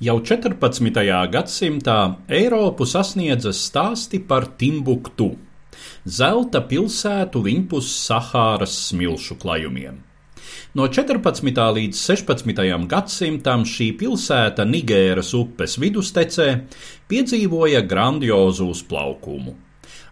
Jau 14. gadsimtā Eiropu sasniedza stāsti par Timbuktu, zelta pilsētu viņpus Sahāras smilšu klajumiem. No 14. līdz 16. gadsimtam šī pilsēta Nigēras upes vidustecē piedzīvoja grandiozu uzplaukumu.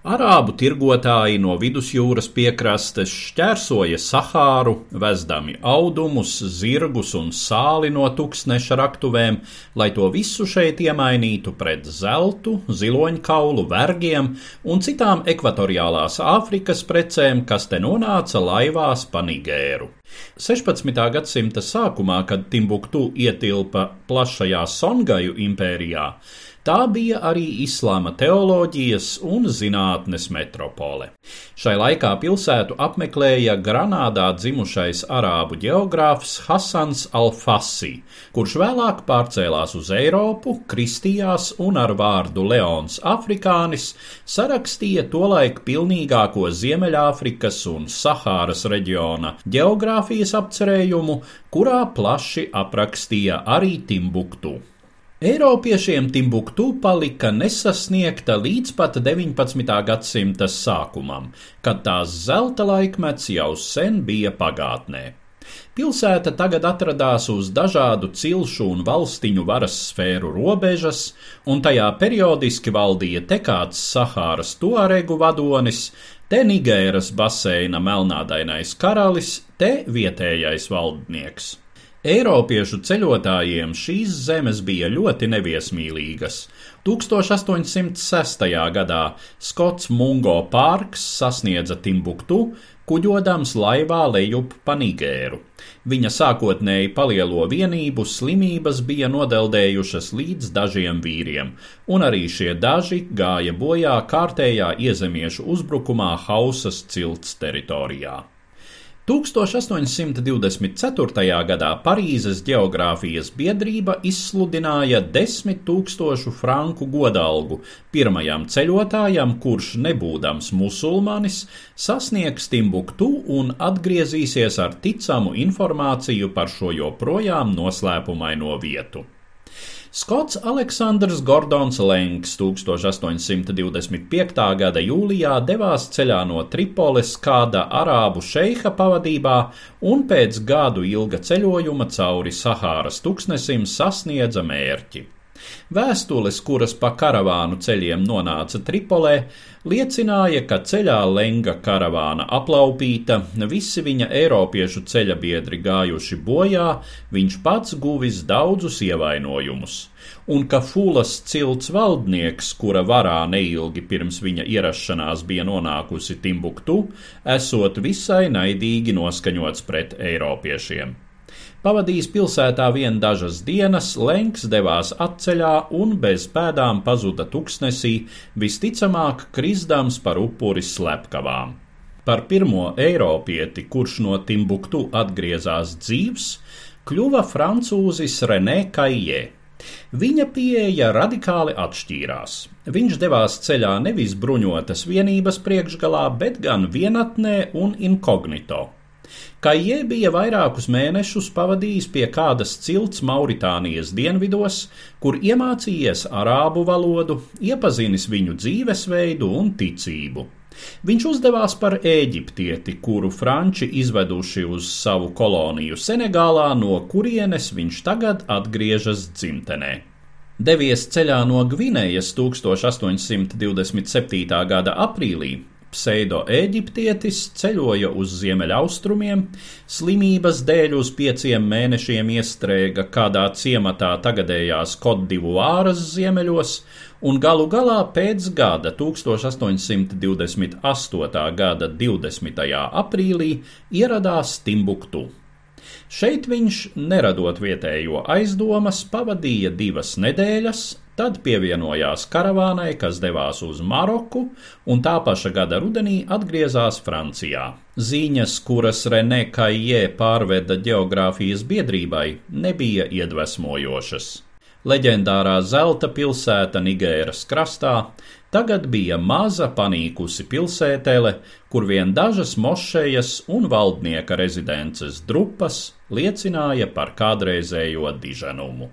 Arābu tirgotāji no vidusjūras piekrastes šķērsoja Sahāru, vezdami audumus, zirgus un sāli no tūkstneša raktuvēm, lai to visu šeit iemainītu pret zeltu, ziloņkaulu, vergiem un citām ekvatoriālās Āfrikas precēm, kas te nonāca laivās pa Nigēru. 16. gadsimta sākumā, kad Timbuktu ietilpa plašajā Songaju impērijā, Tā bija arī islāma teoloģijas un zinātnes metropole. Šai laikā pilsētu apmeklēja Granādā dzimušais arābu geogrāfs Hasans Al-Fassi, kurš vēlāk pārcēlās uz Eiropu, kristījās un ar vārdu Leons Afrikānis sarakstīja tolaik pilnīgāko Ziemeļāfrikas un Sahāras reģiona geogrāfijas apcerējumu, kurā plaši aprakstīja arī Timbuktu. Eiropiešiem Timbuktu palika nesasniegta līdz pat 19. gadsimta sākumam, kad tās zelta laikmets jau sen bija pagātnē. Pilsēta tagad atradās uz dažādu cilšu un valstiņu varas sfēru robežas, un tajā periodiski valdīja te kāds Sahāras tuaregu vadonis, te Nigēras baseina melnādainais karalis, te vietējais valdnieks. Eiropiešu ceļotājiem šīs zemes bija ļoti neviesmīlīgas. 1806. gadā Skots Mungo Pārks sasniedza Timbuktu, kuģodams laivā lejup pa Nigēru. Viņa sākotnēji palielo vienību slimības bija nodeldējušas līdz dažiem vīriem, un arī šie daži gāja bojā kārtējā iezemiešu uzbrukumā Hausas cilts teritorijā. 1824. gadā Parīzes geogrāfijas biedrība izsludināja desmit tūkstošu franku godalgu pirmajam ceļotājam, kurš nebūdams musulmanis, sasniegs Timbuktu un atgriezīsies ar ticamu informāciju par šo joprojām noslēpumaino vietu. Skots Aleksandrs Gordons Lenks 1825. gada jūlijā devās ceļā no Tripoles kāda arābu šeiha pavadībā un pēc gadu ilga ceļojuma cauri Sahāras tuksnesim sasniedza mērķi. Vēstules, kuras pa karavānu ceļiem nonāca Tripolē, liecināja, ka ceļā lenga karavāna aplaupīta, visi viņa eiropiešu ceļa biedri gājuši bojā, viņš pats guvis daudzus ievainojumus, un ka Fulas cilts valdnieks, kura varā neilgi pirms viņa ierašanās bija nonākusi Timbuktu, esot visai naidīgi noskaņots pret eiropiešiem. Pavadījis pilsētā vien dažas dienas, Lenks devās atceļā un bez pēdām pazuda tuksnesī, visticamāk krizdams par upuri slepkavām. Par pirmo eiropieti, kurš no Timbuktu atgriezās dzīvs, kļuva francūzis René Kaijē. Viņa pieeja radikāli atšķīrās. Viņš devās ceļā nevis bruņotas vienības priekšgalā, bet gan vienatnē un inkognito. Kaijē bija vairākus mēnešus pavadījis pie kādas cilts Mauritānijas dienvidos, kur iemācījies arābu valodu, iepazinis viņu dzīvesveidu un ticību. Viņš uzdevās par eģiptieti, kuru franči izveduši uz savu koloniju Senegālā, no kurienes viņš tagad atgriežas dzimtenē. Devies ceļā no Gvinējas 1827. gada aprīlī, pseido-eģiptietis ceļoja uz ziemeļaustrumiem, slimības dēļ uz pieciem mēnešiem iestrēga kādā ciematā tagadējās Kodivāras ziemeļos, un galu galā pēc gada 1828. gada 20. aprīlī ieradās Timbuktu. Šeit viņš, neradot vietējo aizdomas, pavadīja divas nedēļas, Tad pievienojās karavānai, kas devās uz Maroku, un tā paša gada rudenī atgriezās Francijā. Ziņas, kuras Renē Kaijē pārveda geogrāfijas biedrībai, nebija iedvesmojošas. Leģendārā zelta pilsēta Nigēras krastā tagad bija maza panīkusi pilsētele, kur vien dažas mošejas un valdnieka rezidences drupas liecināja par kādreizējo diženumu.